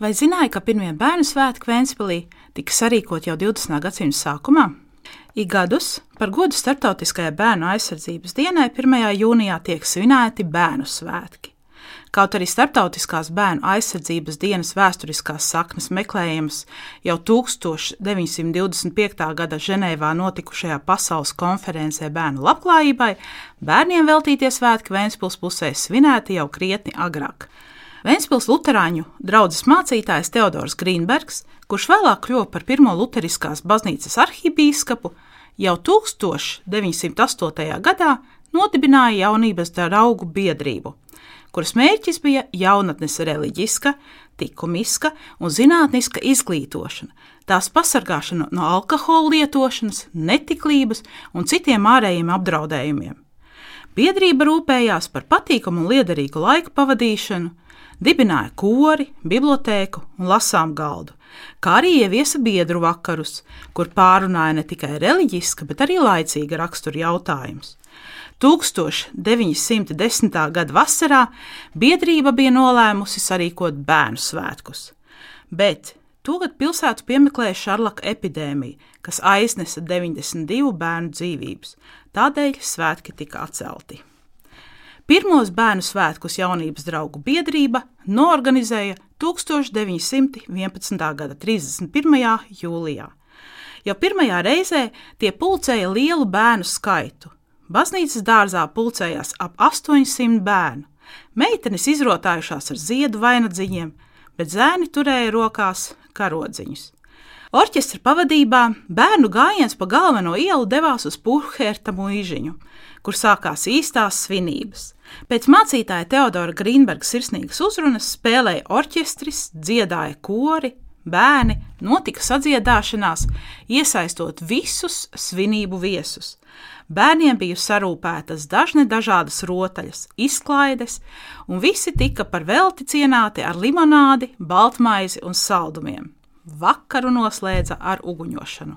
Vai zināja, ka pirmie bērnu svētki Vēnspilī tika sarīkot jau 20. gadsimta sākumā? Ik gadus par godu Startautiskajai bērnu aizsardzības dienai 1. jūnijā tiek svinēti bērnu svētki. Kaut arī Startautiskās bērnu aizsardzības dienas vēsturiskās saknes meklējamas jau 1925. gada Ženēvā notikušajā pasaules konferencē bērnu labklājībai, bērniem veltītie svētki Vēnspils pusē svinēti jau krietni agrāk. Vēnspils Lutāņu draugs mācītājs Teodors Grīnbergs, kurš vēlāk kļuva par pirmo Lutheriskās baznīcas arhibīskapu, jau 1908. gadā nodibināja jaunības draugu biedrību, kuras mērķis bija jaunatnes reliģiska, likumiska un zinātniska izglītošana, tās pasargāšana no alkohola lietošanas, netiklības un citiem ārējiem apdraudējumiem. Biedrība rūpējās par patīkamu un liederīgu laiku pavadīšanu, dibināja kori, bibliotēku un lasām galdu, kā arī ieviesa biedru vakarus, kur pārunāja ne tikai reliģiska, bet arī laicīga rakstura jautājumus. 1910. gada vasarā biedrība bija nolēmusi sarīkot bērnu svētkus, bet Togad pilsētu piemeklēja šarlaka epidēmija, kas aiznesa 92 bērnu dzīvības, tādēļ svētki tika atcelti. Pirmos bērnu svētkus jaunības draugu biedrība norganizēja 1911. gada 31. jūlijā. Jau pirmajā reizē tie pulcēja lielu bērnu skaitu. Baznīcas dārzā pulcējās ap 800 bērnu. Meitenes izrotājušās ar ziedu vainagdziņiem, bet zēni turēja rokās karodziņus. Orķestra pavadībā bērnu gājiens pa galveno ielu devās uz Puhērta mūžiņu, kur sākās īstās svinības. Pēc mācītāja Teodora Grīnberga sirsnīgas uzrunas spēlēja orķestris, dziedāja kori, bērni, notika sadziedāšanās, iesaistot visus svinību viesus. Bērniem bija sarūpētas dažne dažādas rotaļas, izklaides, un visi tika par velti cienāti ar limonādi, baltmaizi un saldumiem. Vakaru noslēdza ar uguņošanu.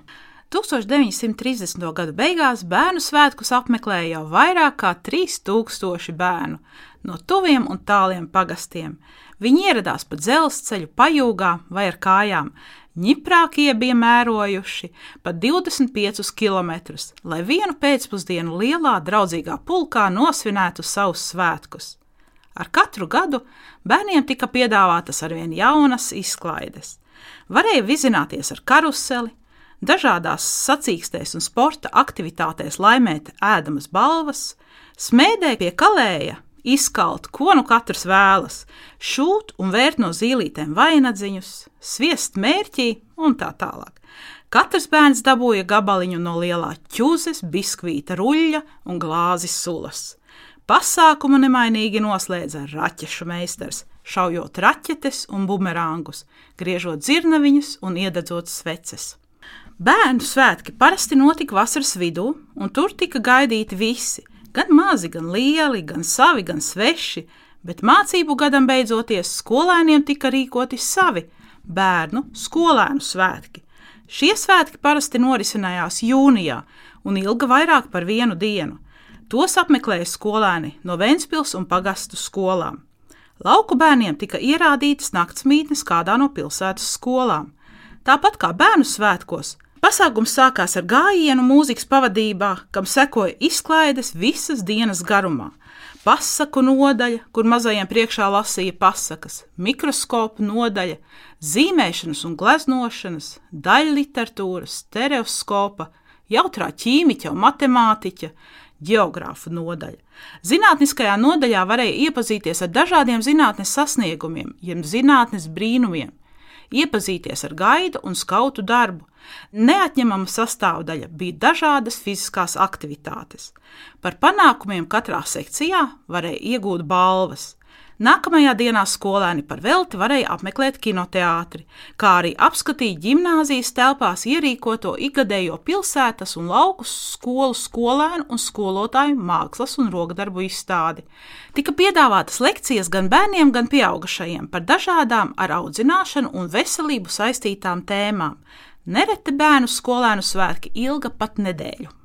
1930. gadu beigās bērnu svētkus apmeklēja jau vairāk kā 3000 bērnu no tuviem un tāliem pagastiem. Viņi ieradās pa dzelzceļu, pajūgā vai ar kājām. Ņiprākie bija mērojuši pat 25 km, lai vienu pēcpusdienu lielā draudzīgā pulkā nosvinētu savus svētkus. Ar katru gadu bērniem tika piedāvātas arvien jaunas izklaides. Varēja vizināties ar karuseli, dažādās sacīkstēs un sporta aktivitātēs laimēt ēdamas balvas, smēdē pie kalēja, izkalt, ko nu katrs vēlas, šūt un vērt no zīlītēm vainagdziņus, sviest mērķī un tā tālāk. Katrs bērns dabūja gabaliņu no lielā ķūzes, biskvīta ruļļa un glāzes sulas. Pasākumu nemainīgi noslēdza raķešu meistars, šaujot raķetes un bumerāngus, griežot zirnaviņus un iededzot sveces. Bērnu svētki parasti notika vasaras vidū, un tur tika gaidīti visi - gan mazi, gan lieli, gan savi, gan sveši, bet mācību gadam beidzoties skolēniem tika rīkoti savi bērnu skolēnu svētki. Šie svētki parasti norisinājās jūnijā un ilga vairāk par vienu dienu. Tos apmeklēja skolēni no Vēncpils un pagastu skolām. Lauku bērniem tika ierādītas naktsmītnes kādā no pilsētas skolām. Tāpat kā bērnu svētkos, Pasākums sākās ar gājienu mūzikas pavadībā, kam sekoja izklaides visas dienas garumā. Pasaku nodaļa, kur mazajiem priekšā lasīja pasakas, mikroskopu nodaļa, zīmēšanas un gleznošanas, daļa literatūras, stereoskopa, jautrā ķīmiķa un matemātiķa, geogrāfu nodaļa. Zinātniskajā nodaļā varēja iepazīties ar dažādiem zinātnes sasniegumiem, jeb zinātnes brīnumiem, iepazīties ar gaidu un skautu darbu. Neatņemama sastāvdaļa bija dažādas fiziskās aktivitātes. Par panākumiem katrā sekcijā varēja iegūt balvas. Nākamajā dienā skolēni par velti varēja apmeklēt kinoteātri, kā arī apskatīt gimnāzijas telpās ierīkoto ikgadējo pilsētas un lauku skolu skolēnu un skolotāju mākslas un rokdarbu izstādi. Tika piedāvātas lekcijas gan bērniem, gan pieaugušajiem par dažādām ar audzināšanu un veselību saistītām tēmām. Nereti bērnu skolēnu svētki ilga pat nedēļu.